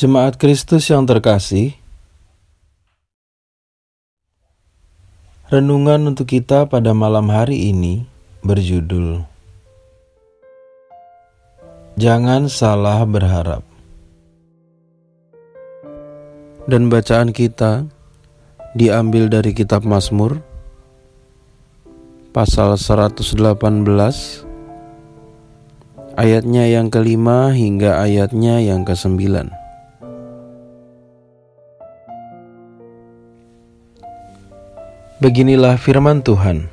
Jemaat Kristus yang terkasih, renungan untuk kita pada malam hari ini berjudul Jangan Salah Berharap. Dan bacaan kita diambil dari kitab Mazmur pasal 118 ayatnya yang kelima hingga ayatnya yang kesembilan. Beginilah firman Tuhan.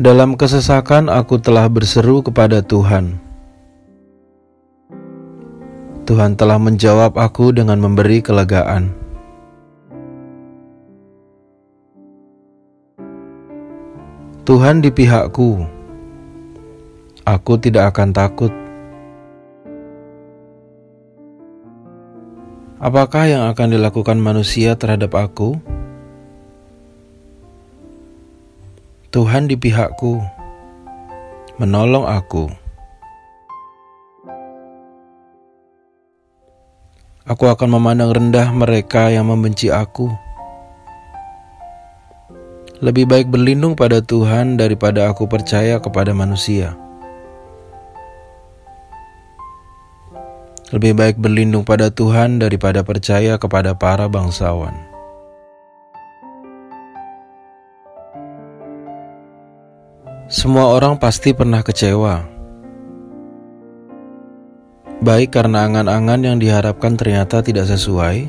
Dalam kesesakan aku telah berseru kepada Tuhan. Tuhan telah menjawab aku dengan memberi kelegaan. Tuhan di pihakku. Aku tidak akan takut. Apakah yang akan dilakukan manusia terhadap aku? Tuhan di pihakku, menolong aku. Aku akan memandang rendah mereka yang membenci aku. Lebih baik berlindung pada Tuhan daripada aku percaya kepada manusia. Lebih baik berlindung pada Tuhan daripada percaya kepada para bangsawan. Semua orang pasti pernah kecewa, baik karena angan-angan yang diharapkan ternyata tidak sesuai,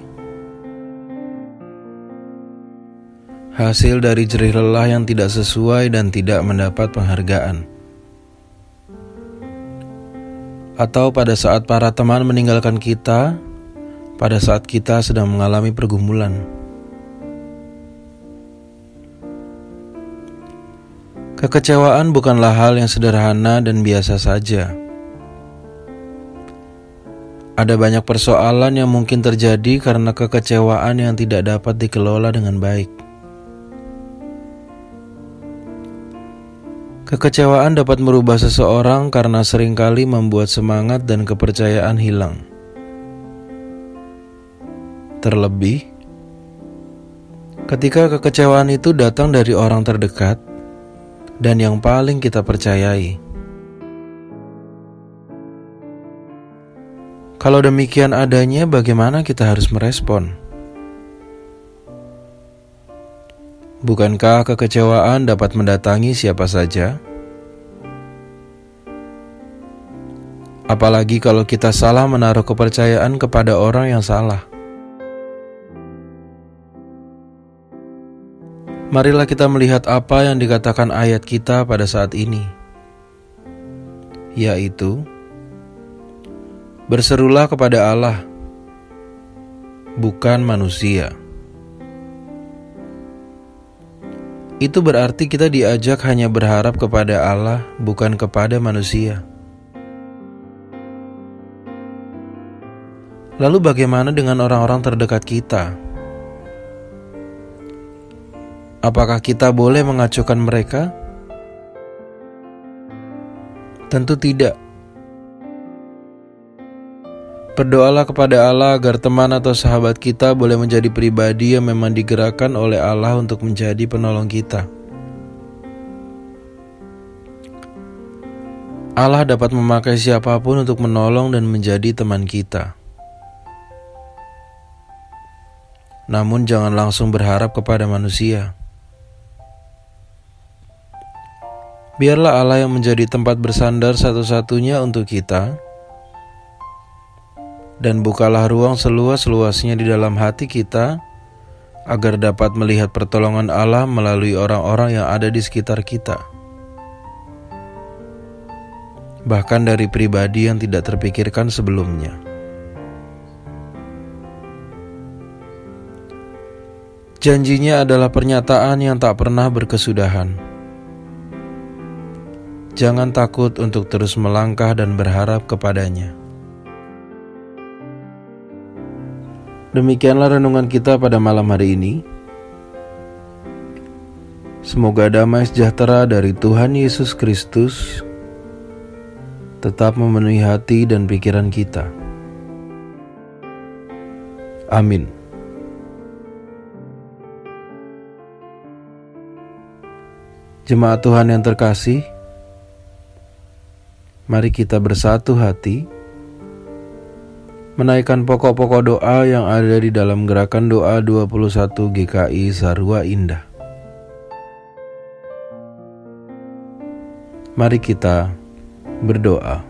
hasil dari jerih lelah yang tidak sesuai dan tidak mendapat penghargaan atau pada saat para teman meninggalkan kita, pada saat kita sedang mengalami pergumulan. Kekecewaan bukanlah hal yang sederhana dan biasa saja. Ada banyak persoalan yang mungkin terjadi karena kekecewaan yang tidak dapat dikelola dengan baik. Kekecewaan dapat merubah seseorang karena sering kali membuat semangat dan kepercayaan hilang. Terlebih, ketika kekecewaan itu datang dari orang terdekat dan yang paling kita percayai. Kalau demikian adanya, bagaimana kita harus merespon? Bukankah kekecewaan dapat mendatangi siapa saja? Apalagi kalau kita salah menaruh kepercayaan kepada orang yang salah. Marilah kita melihat apa yang dikatakan ayat kita pada saat ini, yaitu: "Berserulah kepada Allah, bukan manusia." Itu berarti kita diajak hanya berharap kepada Allah, bukan kepada manusia. Lalu, bagaimana dengan orang-orang terdekat kita? Apakah kita boleh mengacukan mereka? Tentu tidak. Berdoalah kepada Allah agar teman atau sahabat kita boleh menjadi pribadi yang memang digerakkan oleh Allah untuk menjadi penolong kita. Allah dapat memakai siapa pun untuk menolong dan menjadi teman kita. Namun, jangan langsung berharap kepada manusia. Biarlah Allah yang menjadi tempat bersandar satu-satunya untuk kita dan bukalah ruang seluas-luasnya di dalam hati kita agar dapat melihat pertolongan Allah melalui orang-orang yang ada di sekitar kita. Bahkan dari pribadi yang tidak terpikirkan sebelumnya. Janjinya adalah pernyataan yang tak pernah berkesudahan. Jangan takut untuk terus melangkah dan berharap kepadanya. Demikianlah renungan kita pada malam hari ini. Semoga damai sejahtera dari Tuhan Yesus Kristus tetap memenuhi hati dan pikiran kita. Amin. Jemaat Tuhan yang terkasih, mari kita bersatu hati menaikkan pokok-pokok doa yang ada di dalam gerakan doa 21 GKI Sarua Indah. Mari kita berdoa.